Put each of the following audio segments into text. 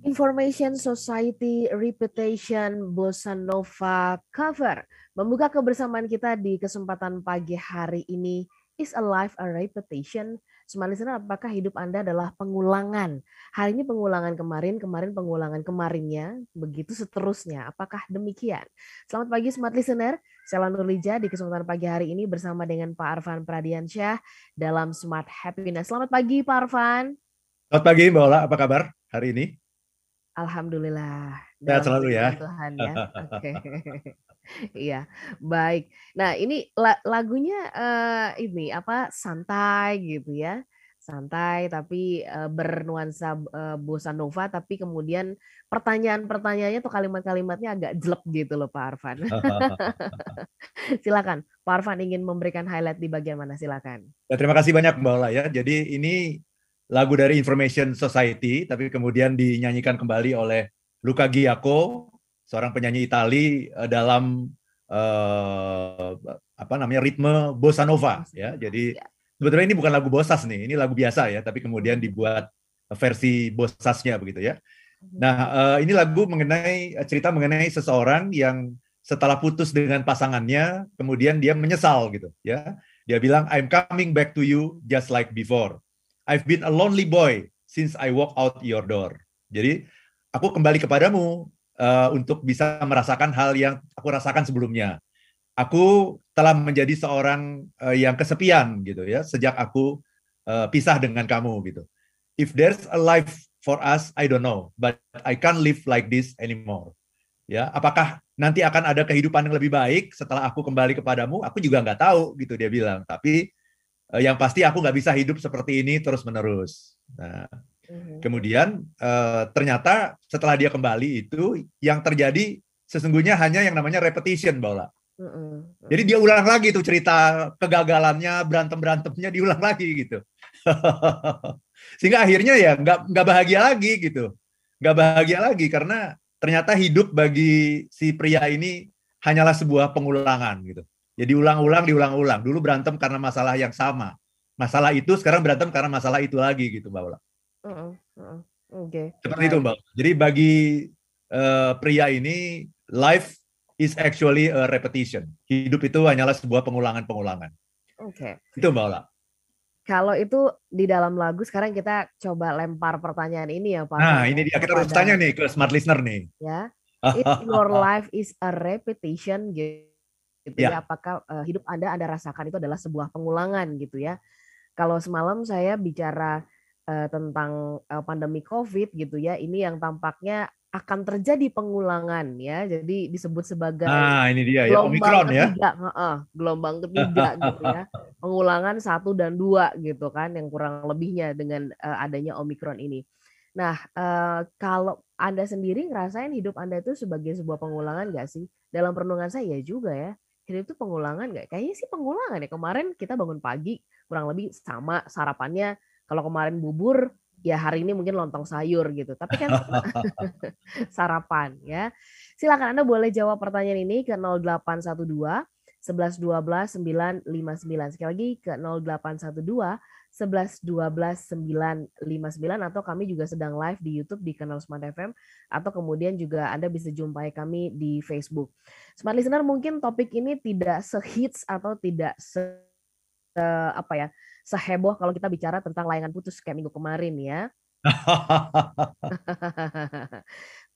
Information Society Reputation Bossa Nova cover membuka kebersamaan kita di kesempatan pagi hari ini is a life a reputation Smart listener, apakah hidup Anda adalah pengulangan? Hari ini pengulangan kemarin, kemarin pengulangan kemarinnya, begitu seterusnya. Apakah demikian? Selamat pagi Smart Listener, saya Nurlija di kesempatan pagi hari ini bersama dengan Pak Arfan Pradiansyah dalam Smart Happiness. Selamat pagi Pak Arfan. Selamat pagi Mbak Ola, apa kabar hari ini? Alhamdulillah. Sehat selalu ya. Tuhan ya. Oke. Iya, baik. Nah, ini lagunya uh, ini apa santai gitu ya. Santai tapi uh, bernuansa uh, bossa nova tapi kemudian pertanyaan-pertanyaannya tuh kalimat-kalimatnya agak jelek gitu loh Pak Arfan. silakan, Pak Arfan ingin memberikan highlight di bagian mana silakan. Ya, terima kasih banyak Mbak Ola ya. Jadi ini lagu dari Information Society, tapi kemudian dinyanyikan kembali oleh Luca Giaco, seorang penyanyi Itali uh, dalam uh, apa namanya ritme bossa nova ya. Jadi ya. sebetulnya ini bukan lagu bossas nih, ini lagu biasa ya, tapi kemudian dibuat versi bossasnya begitu ya. Mhm. Nah, uh, ini lagu mengenai cerita mengenai seseorang yang setelah putus dengan pasangannya, kemudian dia menyesal gitu ya. Dia bilang I'm coming back to you just like before. I've been a lonely boy since I walk out your door. Jadi aku kembali kepadamu uh, untuk bisa merasakan hal yang aku rasakan sebelumnya. Aku telah menjadi seorang uh, yang kesepian gitu ya sejak aku uh, pisah dengan kamu gitu. If there's a life for us, I don't know, but I can't live like this anymore. Ya, apakah nanti akan ada kehidupan yang lebih baik setelah aku kembali kepadamu? Aku juga nggak tahu gitu dia bilang. Tapi uh, yang pasti aku nggak bisa hidup seperti ini terus menerus. Nah, mm-hmm. kemudian uh, ternyata setelah dia kembali itu yang terjadi sesungguhnya hanya yang namanya repetition, Bola. Mm-hmm. Jadi dia ulang lagi tuh cerita kegagalannya, berantem berantemnya diulang lagi gitu. Sehingga akhirnya ya nggak nggak bahagia lagi gitu, nggak bahagia lagi karena ternyata hidup bagi si pria ini hanyalah sebuah pengulangan gitu. Jadi ulang-ulang, diulang-ulang. Dulu berantem karena masalah yang sama. Masalah itu sekarang berantem karena masalah itu lagi gitu, Mbak Ula. Uh, uh, Oke. Okay. Seperti itu, Mbak. Jadi bagi uh, pria ini, life is actually a repetition. Hidup itu hanyalah sebuah pengulangan-pengulangan. Oke. Okay. Itu Mbak Ula. Kalau itu di dalam lagu, sekarang kita coba lempar pertanyaan ini ya, Pak. Nah, ini dia. Kita harus tanya nih ke smart listener nih. Ya. If your life is a repetition, gitu gitu ya, ya apakah uh, hidup Anda Anda rasakan itu adalah sebuah pengulangan gitu ya. Kalau semalam saya bicara uh, tentang uh, pandemi Covid gitu ya, ini yang tampaknya akan terjadi pengulangan ya. Jadi disebut sebagai Nah, ini dia ya Omikron ya. ketiga, ya. Gelombang ketiga gitu ya. Pengulangan satu dan dua gitu kan yang kurang lebihnya dengan uh, adanya Omikron ini. Nah, uh, kalau Anda sendiri ngerasain hidup Anda itu sebagai sebuah pengulangan nggak sih? Dalam perenungan saya ya juga ya hidup itu pengulangan nggak? Kayaknya sih pengulangan ya. Kemarin kita bangun pagi kurang lebih sama sarapannya. Kalau kemarin bubur, ya hari ini mungkin lontong sayur gitu. Tapi kan sarapan ya. Silakan Anda boleh jawab pertanyaan ini ke 0812 11 12 959. Sekali lagi ke 0812 11 12 959 atau kami juga sedang live di YouTube di kanal Smart FM atau kemudian juga Anda bisa jumpai kami di Facebook. Smart Listener mungkin topik ini tidak sehits atau tidak se, se apa ya seheboh kalau kita bicara tentang layangan putus kayak minggu kemarin ya.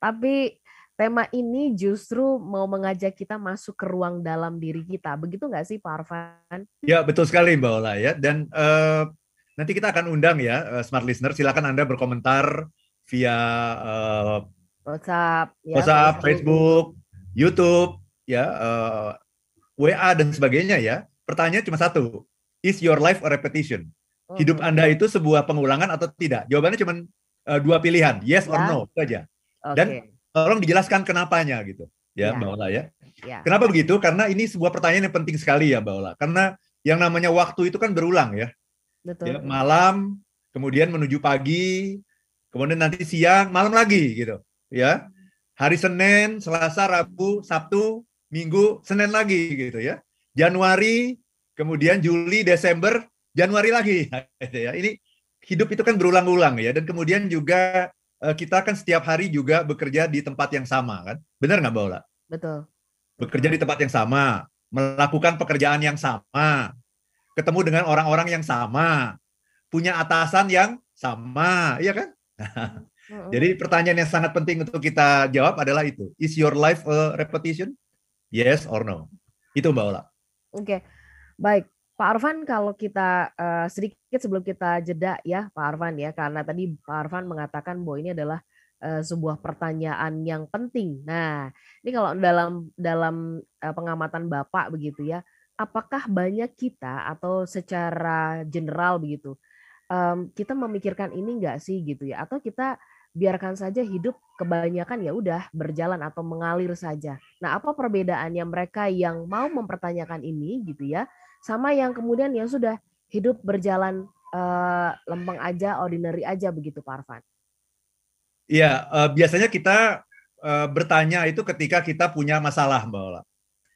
Tapi tema ini justru mau mengajak kita masuk ke ruang dalam diri kita. Begitu nggak sih Pak Arfan? Ya betul sekali Mbak Ola ya. Dan uh, Nanti kita akan undang ya uh, smart listener. Silakan Anda berkomentar via uh, WhatsApp, ya, WhatsApp, Facebook, YouTube, ya, uh, eh, WA dan sebagainya ya. Pertanyaan cuma satu. Is your life a repetition? Hidup hmm. Anda itu sebuah pengulangan atau tidak? Jawabannya cuma uh, dua pilihan, yes or ya. no saja. Okay. Dan tolong dijelaskan kenapanya gitu. Ya, ya. Mbak Ola ya. ya. Kenapa begitu? Karena ini sebuah pertanyaan yang penting sekali ya Mbak Ola. Karena yang namanya waktu itu kan berulang ya. Betul. Ya, malam, kemudian menuju pagi, kemudian nanti siang, malam lagi gitu. Ya. Hari Senin, Selasa, Rabu, Sabtu, Minggu, Senin lagi gitu ya. Januari, kemudian Juli, Desember, Januari lagi. Gitu ya. Ini hidup itu kan berulang-ulang ya dan kemudian juga uh, kita kan setiap hari juga bekerja di tempat yang sama kan? Benar nggak Mbak Ola? Betul. Bekerja di tempat yang sama, melakukan pekerjaan yang sama, ketemu dengan orang-orang yang sama, punya atasan yang sama, iya kan? Jadi pertanyaan yang sangat penting untuk kita jawab adalah itu. Is your life a repetition? Yes or no? Itu Mbak Ola. Oke, okay. baik. Pak Arfan, kalau kita uh, sedikit sebelum kita jeda ya, Pak Arfan ya, karena tadi Pak Arfan mengatakan bahwa ini adalah uh, sebuah pertanyaan yang penting. Nah, ini kalau dalam dalam uh, pengamatan Bapak begitu ya, apakah banyak kita atau secara general begitu um, kita memikirkan ini enggak sih gitu ya, atau kita biarkan saja hidup kebanyakan ya udah berjalan atau mengalir saja. Nah, apa perbedaannya mereka yang mau mempertanyakan ini gitu ya, sama yang kemudian yang sudah hidup berjalan uh, lempeng aja, ordinary aja begitu, Pak Arfan? Iya, uh, biasanya kita uh, bertanya itu ketika kita punya masalah, Mbak Ola.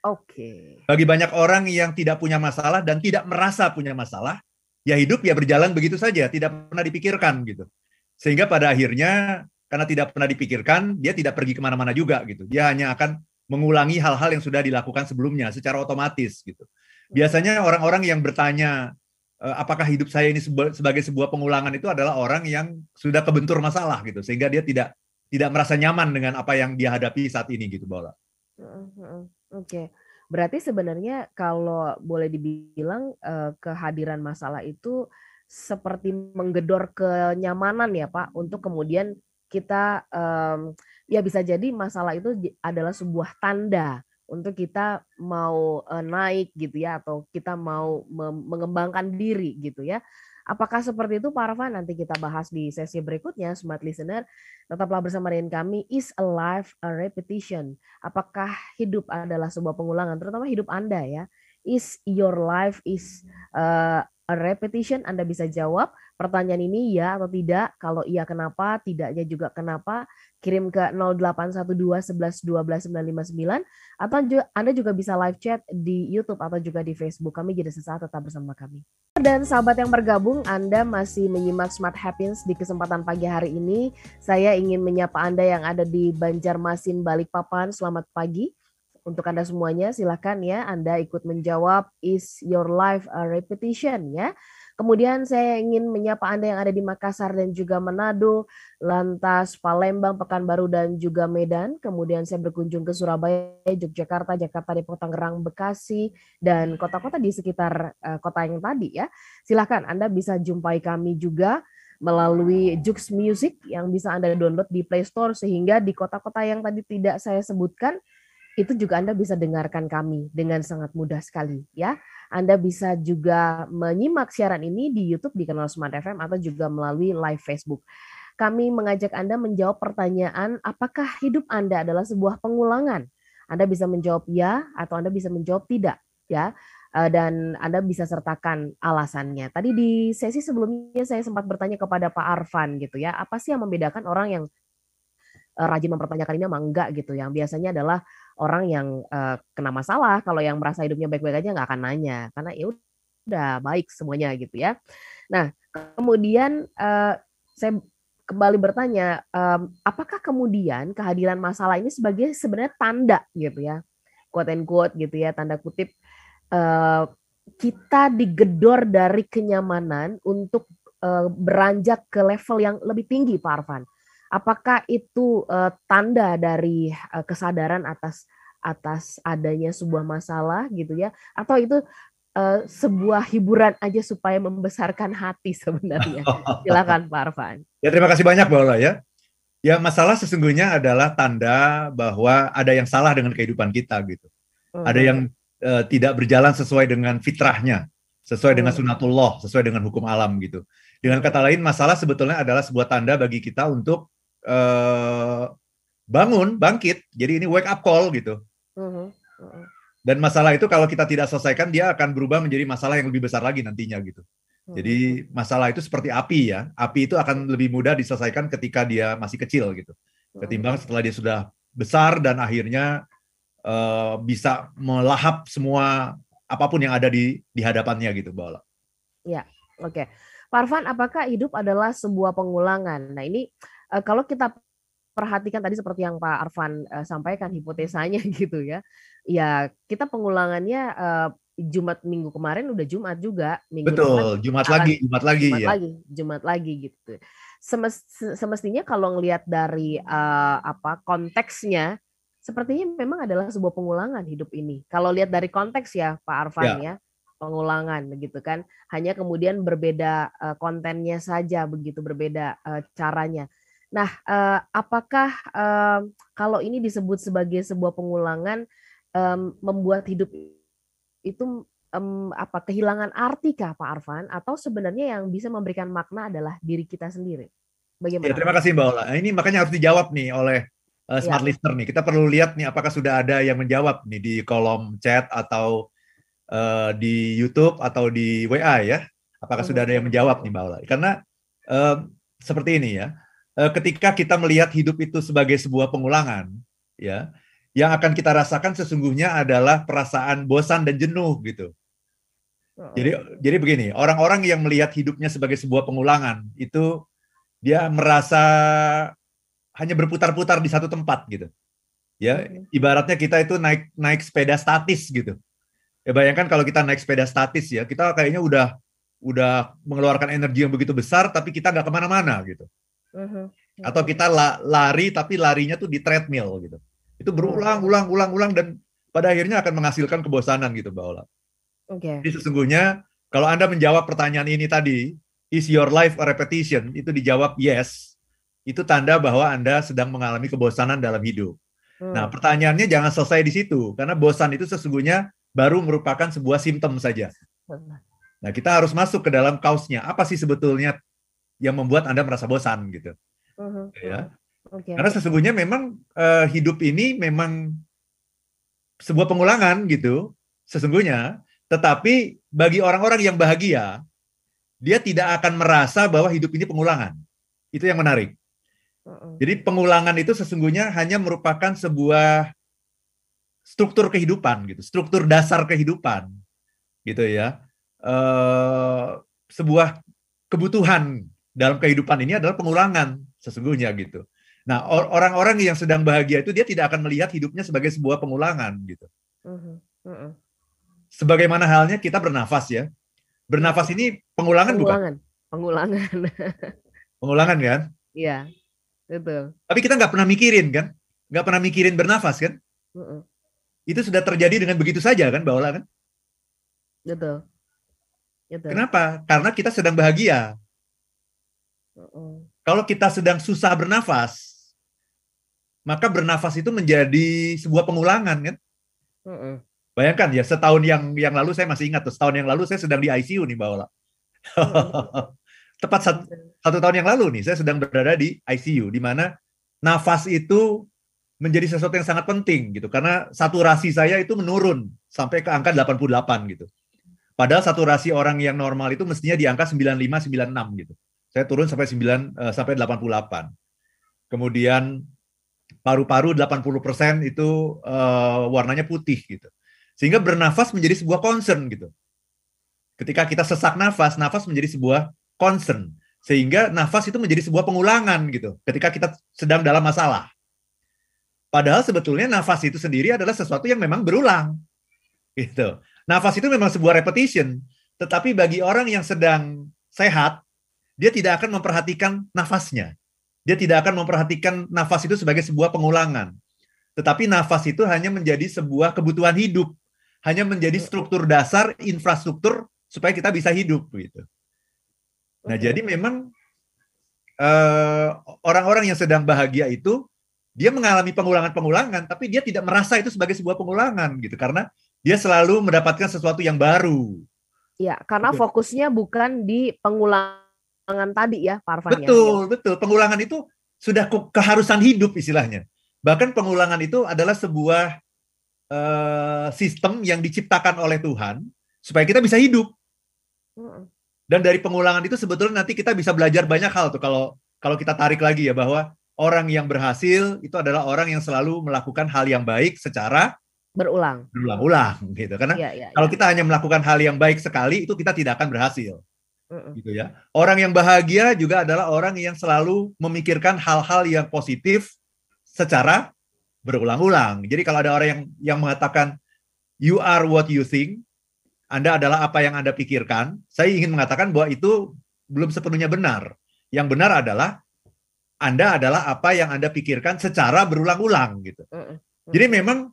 Oke. Okay. Bagi banyak orang yang tidak punya masalah dan tidak merasa punya masalah, ya hidup ya berjalan begitu saja, tidak pernah dipikirkan gitu. Sehingga pada akhirnya karena tidak pernah dipikirkan, dia tidak pergi ke mana-mana juga gitu. Dia hanya akan mengulangi hal-hal yang sudah dilakukan sebelumnya secara otomatis gitu. Biasanya orang-orang yang bertanya eh, apakah hidup saya ini sebagai sebuah pengulangan itu adalah orang yang sudah kebentur masalah gitu, sehingga dia tidak tidak merasa nyaman dengan apa yang dia hadapi saat ini gitu, Bola. Oke, berarti sebenarnya kalau boleh dibilang eh, kehadiran masalah itu seperti menggedor kenyamanan ya Pak untuk kemudian kita um, ya bisa jadi masalah itu adalah sebuah tanda untuk kita mau uh, naik gitu ya atau kita mau mengembangkan diri gitu ya. Apakah seperti itu Pak Arfan? Nanti kita bahas di sesi berikutnya Smart Listener. Tetaplah bersama dengan kami Is a life a repetition? Apakah hidup adalah sebuah pengulangan terutama hidup Anda ya? Is your life is uh, a repetition? Anda bisa jawab pertanyaan ini ya atau tidak. Kalau iya kenapa, tidaknya juga kenapa. Kirim ke 0812 11 12 959 atau Anda juga bisa live chat di YouTube atau juga di Facebook. Kami jadi sesaat tetap bersama kami. Dan sahabat yang bergabung, Anda masih menyimak Smart Happiness di kesempatan pagi hari ini. Saya ingin menyapa Anda yang ada di Banjarmasin, Balikpapan. Selamat pagi untuk Anda semuanya, silakan ya Anda ikut menjawab is your life a repetition ya. Kemudian saya ingin menyapa Anda yang ada di Makassar dan juga Manado, lantas Palembang, Pekanbaru dan juga Medan. Kemudian saya berkunjung ke Surabaya, Yogyakarta, Jakarta, Depok, Tangerang, Bekasi dan kota-kota di sekitar uh, kota yang tadi ya. Silakan Anda bisa jumpai kami juga melalui Jux Music yang bisa Anda download di Play Store sehingga di kota-kota yang tadi tidak saya sebutkan itu juga Anda bisa dengarkan kami dengan sangat mudah sekali ya. Anda bisa juga menyimak siaran ini di YouTube di kanal Smart FM atau juga melalui live Facebook. Kami mengajak Anda menjawab pertanyaan apakah hidup Anda adalah sebuah pengulangan? Anda bisa menjawab ya atau Anda bisa menjawab tidak ya. Eh, dan Anda bisa sertakan alasannya. Tadi di sesi sebelumnya saya sempat bertanya kepada Pak Arfan gitu ya, apa sih yang membedakan orang yang eh, rajin mempertanyakan ini sama enggak gitu yang biasanya adalah orang yang uh, kena masalah kalau yang merasa hidupnya baik-baik aja nggak akan nanya karena ya udah baik semuanya gitu ya. Nah kemudian uh, saya kembali bertanya um, apakah kemudian kehadiran masalah ini sebagai sebenarnya tanda gitu ya quote and quote gitu ya tanda kutip uh, kita digedor dari kenyamanan untuk uh, beranjak ke level yang lebih tinggi Pak Arfan Apakah itu uh, tanda dari uh, kesadaran atas atas adanya sebuah masalah gitu ya atau itu uh, sebuah hiburan aja supaya membesarkan hati sebenarnya. Silakan Pak Arfan. Ya terima kasih banyak Mbak Ola ya. Ya masalah sesungguhnya adalah tanda bahwa ada yang salah dengan kehidupan kita gitu. Hmm. Ada yang uh, tidak berjalan sesuai dengan fitrahnya, sesuai dengan hmm. sunatullah, sesuai dengan hukum alam gitu. Dengan kata lain masalah sebetulnya adalah sebuah tanda bagi kita untuk uh, bangun, bangkit. Jadi ini wake up call gitu. Uh-huh. Uh-huh. Dan masalah itu kalau kita tidak selesaikan, dia akan berubah menjadi masalah yang lebih besar lagi nantinya gitu. Uh-huh. Jadi masalah itu seperti api ya. Api itu akan lebih mudah diselesaikan ketika dia masih kecil gitu. Ketimbang setelah dia sudah besar dan akhirnya uh, bisa melahap semua apa pun yang ada di di hadapannya gitu, Mbak Ya, oke. Okay. Parvan, apakah hidup adalah sebuah pengulangan? Nah, ini uh, kalau kita perhatikan tadi seperti yang Pak Arfan uh, sampaikan hipotesanya gitu ya. Ya, kita pengulangannya uh, Jumat minggu kemarin udah Jumat juga, minggu Betul, depan Jumat lagi, Jumat lagi Jumat ya. lagi, Jumat lagi gitu. semestinya kalau ngelihat dari uh, apa konteksnya sepertinya memang adalah sebuah pengulangan hidup ini. Kalau lihat dari konteks ya Pak Arfan ya, ya pengulangan begitu kan. Hanya kemudian berbeda uh, kontennya saja begitu berbeda uh, caranya. Nah, uh, apakah uh, kalau ini disebut sebagai sebuah pengulangan um, membuat hidup itu um, apa kehilangan arti kah Pak Arfan atau sebenarnya yang bisa memberikan makna adalah diri kita sendiri? Bagaimana? Ya, terima kasih Mbak Ola. Nah, ini makanya harus dijawab nih oleh uh, smart ya. listener nih. Kita perlu lihat nih apakah sudah ada yang menjawab nih di kolom chat atau uh, di YouTube atau di WA ya. Apakah hmm. sudah ada yang menjawab nih Mbak Ola? Karena uh, seperti ini ya. Uh, ketika kita melihat hidup itu sebagai sebuah pengulangan, ya, yang akan kita rasakan sesungguhnya adalah perasaan bosan dan jenuh gitu. Jadi jadi begini, orang-orang yang melihat hidupnya sebagai sebuah pengulangan itu dia merasa hanya berputar-putar di satu tempat gitu. Ya, ibaratnya kita itu naik naik sepeda statis gitu. Ya bayangkan kalau kita naik sepeda statis ya, kita kayaknya udah udah mengeluarkan energi yang begitu besar tapi kita nggak ke mana-mana gitu. Uh-huh. Atau kita lari tapi larinya tuh di treadmill gitu. Itu berulang, ulang, ulang, ulang dan pada akhirnya akan menghasilkan kebosanan gitu, Mbak Ola. Okay. Jadi sesungguhnya kalau Anda menjawab pertanyaan ini tadi, is your life a repetition? Itu dijawab yes. Itu tanda bahwa Anda sedang mengalami kebosanan dalam hidup. Hmm. Nah, pertanyaannya jangan selesai di situ karena bosan itu sesungguhnya baru merupakan sebuah simptom saja. Nah, kita harus masuk ke dalam kausnya. Apa sih sebetulnya yang membuat Anda merasa bosan gitu? Uh -huh. Ya. Okay. Karena sesungguhnya memang uh, hidup ini memang sebuah pengulangan gitu, sesungguhnya. Tetapi bagi orang-orang yang bahagia, dia tidak akan merasa bahwa hidup ini pengulangan. Itu yang menarik. Jadi pengulangan itu sesungguhnya hanya merupakan sebuah struktur kehidupan gitu, struktur dasar kehidupan, gitu ya. Uh, sebuah kebutuhan dalam kehidupan ini adalah pengulangan sesungguhnya gitu. Nah, orang-orang yang sedang bahagia itu dia tidak akan melihat hidupnya sebagai sebuah pengulangan gitu. Uh-huh. Uh-uh. Sebagaimana halnya kita bernafas ya. Bernafas ini pengulangan, pengulangan. bukan? Pengulangan. pengulangan kan? Iya, betul. Tapi kita nggak pernah mikirin kan? Nggak pernah mikirin bernafas kan? Uh-uh. Itu sudah terjadi dengan begitu saja kan, Mbak kan? Betul. Betul. Kenapa? Karena kita sedang bahagia. Uh-uh. Kalau kita sedang susah bernafas, maka bernafas itu menjadi sebuah pengulangan kan. Uh-uh. Bayangkan ya setahun yang yang lalu saya masih ingat tuh setahun yang lalu saya sedang di ICU nih Mbak Ola. Uh-uh. Tepat satu, satu tahun yang lalu nih saya sedang berada di ICU di mana nafas itu menjadi sesuatu yang sangat penting gitu karena saturasi saya itu menurun sampai ke angka 88 gitu. Padahal saturasi orang yang normal itu mestinya di angka 95 96 gitu. Saya turun sampai 9 uh, sampai 88. Kemudian paru-paru 80% itu uh, warnanya putih gitu. Sehingga bernafas menjadi sebuah concern gitu. Ketika kita sesak nafas, nafas menjadi sebuah concern. Sehingga nafas itu menjadi sebuah pengulangan gitu ketika kita sedang dalam masalah. Padahal sebetulnya nafas itu sendiri adalah sesuatu yang memang berulang. Gitu. Nafas itu memang sebuah repetition, tetapi bagi orang yang sedang sehat, dia tidak akan memperhatikan nafasnya. Dia tidak akan memperhatikan nafas itu sebagai sebuah pengulangan. Tetapi nafas itu hanya menjadi sebuah kebutuhan hidup, hanya menjadi struktur dasar infrastruktur supaya kita bisa hidup gitu. Nah, jadi memang uh, orang-orang yang sedang bahagia itu dia mengalami pengulangan-pengulangan, tapi dia tidak merasa itu sebagai sebuah pengulangan gitu, karena dia selalu mendapatkan sesuatu yang baru. Ya, karena fokusnya bukan di pengulangan pengulangan tadi ya, Pak Arfan. Ya? Betul, ya. betul. Pengulangan itu sudah keharusan hidup istilahnya. Bahkan pengulangan itu adalah sebuah uh, sistem yang diciptakan oleh Tuhan supaya kita bisa hidup. Dan dari pengulangan itu sebetulnya nanti kita bisa belajar banyak hal tuh kalau kalau kita tarik lagi ya bahwa orang yang berhasil itu adalah orang yang selalu melakukan hal yang baik secara berulang. Berulang-ulang gitu. Karena ya, ya, kalau ya. kita hanya melakukan hal yang baik sekali itu kita tidak akan berhasil. Gitu ya. Orang yang bahagia juga adalah orang yang selalu memikirkan hal-hal yang positif secara berulang-ulang. Jadi kalau ada orang yang yang mengatakan you are what you think, Anda adalah apa yang Anda pikirkan, saya ingin mengatakan bahwa itu belum sepenuhnya benar. Yang benar adalah Anda adalah apa yang Anda pikirkan secara berulang-ulang gitu. Jadi memang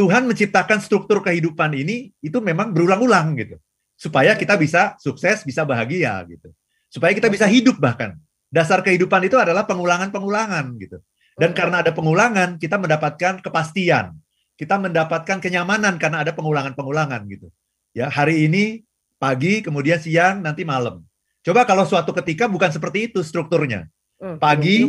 Tuhan menciptakan struktur kehidupan ini itu memang berulang-ulang gitu supaya kita bisa sukses, bisa bahagia gitu. Supaya kita bisa hidup bahkan. Dasar kehidupan itu adalah pengulangan-pengulangan gitu. Dan karena ada pengulangan, kita mendapatkan kepastian. Kita mendapatkan kenyamanan karena ada pengulangan-pengulangan gitu. Ya, hari ini pagi, kemudian siang, nanti malam. Coba kalau suatu ketika bukan seperti itu strukturnya. Hmm, pagi,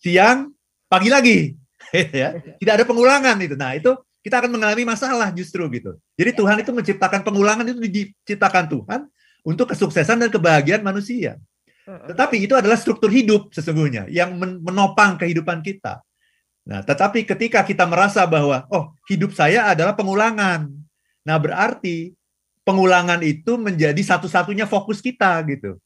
siang, pagi lagi. ya, tidak ada pengulangan itu. Nah, itu kita akan mengalami masalah justru gitu. Jadi Tuhan itu menciptakan pengulangan itu diciptakan Tuhan untuk kesuksesan dan kebahagiaan manusia. Tetapi itu adalah struktur hidup sesungguhnya yang menopang kehidupan kita. Nah, tetapi ketika kita merasa bahwa oh, hidup saya adalah pengulangan. Nah, berarti pengulangan itu menjadi satu-satunya fokus kita gitu.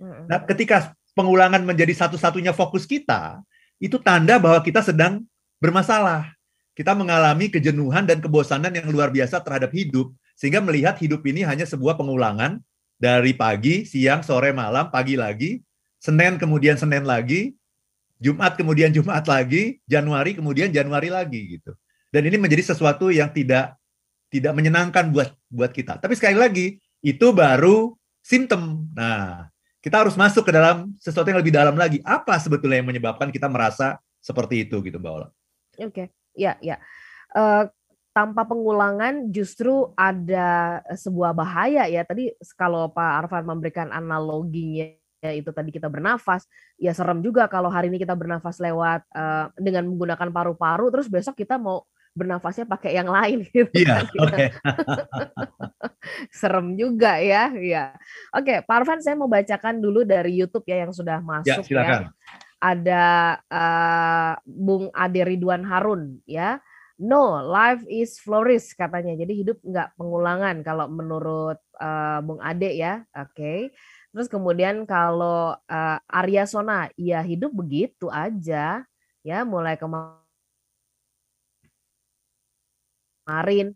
Nah, ketika pengulangan menjadi satu-satunya fokus kita, itu tanda bahwa kita sedang bermasalah kita mengalami kejenuhan dan kebosanan yang luar biasa terhadap hidup, sehingga melihat hidup ini hanya sebuah pengulangan dari pagi, siang, sore, malam, pagi lagi, Senin kemudian Senin lagi, Jumat kemudian Jumat lagi, Januari kemudian Januari lagi gitu. Dan ini menjadi sesuatu yang tidak tidak menyenangkan buat buat kita. Tapi sekali lagi itu baru simptom. Nah, kita harus masuk ke dalam sesuatu yang lebih dalam lagi. Apa sebetulnya yang menyebabkan kita merasa seperti itu gitu, Mbak Ola? Oke. Okay ya ya. Uh, tanpa pengulangan justru ada sebuah bahaya ya. Tadi kalau Pak Arfan memberikan analoginya ya itu tadi kita bernafas, ya serem juga kalau hari ini kita bernafas lewat uh, dengan menggunakan paru-paru, terus besok kita mau bernafasnya pakai yang lain gitu. Iya, oke. Okay. serem juga ya, ya. Oke, Pak Arfan saya mau bacakan dulu dari YouTube ya yang sudah ya, masuk ya. Silakan. ya ada uh, Bung Ade Ridwan Harun ya. No, life is flourish katanya. Jadi hidup nggak pengulangan kalau menurut uh, Bung Ade ya. Oke. Okay. Terus kemudian kalau uh, Arya Sona, ya hidup begitu aja ya mulai kemarin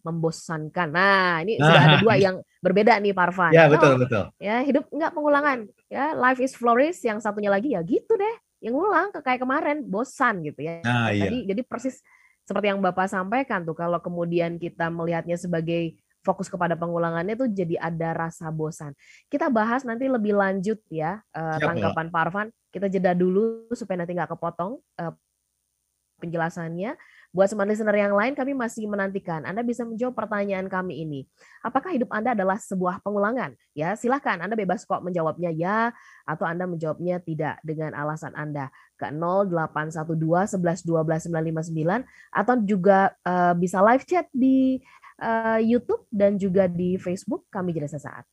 membosankan. Nah, ini sudah ada dua yang berbeda nih Parvan. Ya, betul, betul. Ya, hidup nggak pengulangan. Ya, life is flourish, yang satunya lagi ya gitu deh yang ngulang ke kayak kemarin bosan gitu ya. Nah, iya. Jadi jadi persis seperti yang Bapak sampaikan tuh kalau kemudian kita melihatnya sebagai fokus kepada pengulangannya tuh jadi ada rasa bosan. Kita bahas nanti lebih lanjut ya uh, tanggapan Pak Arfan. Kita jeda dulu supaya nanti nggak kepotong uh, penjelasannya. Buat semua listener yang lain, kami masih menantikan Anda bisa menjawab pertanyaan kami ini. Apakah hidup Anda adalah sebuah pengulangan? Ya, silahkan Anda bebas kok menjawabnya ya, atau Anda menjawabnya tidak dengan alasan Anda ke 0812 11 12 959 atau juga uh, bisa live chat di uh, YouTube dan juga di Facebook. Kami jeda sesaat.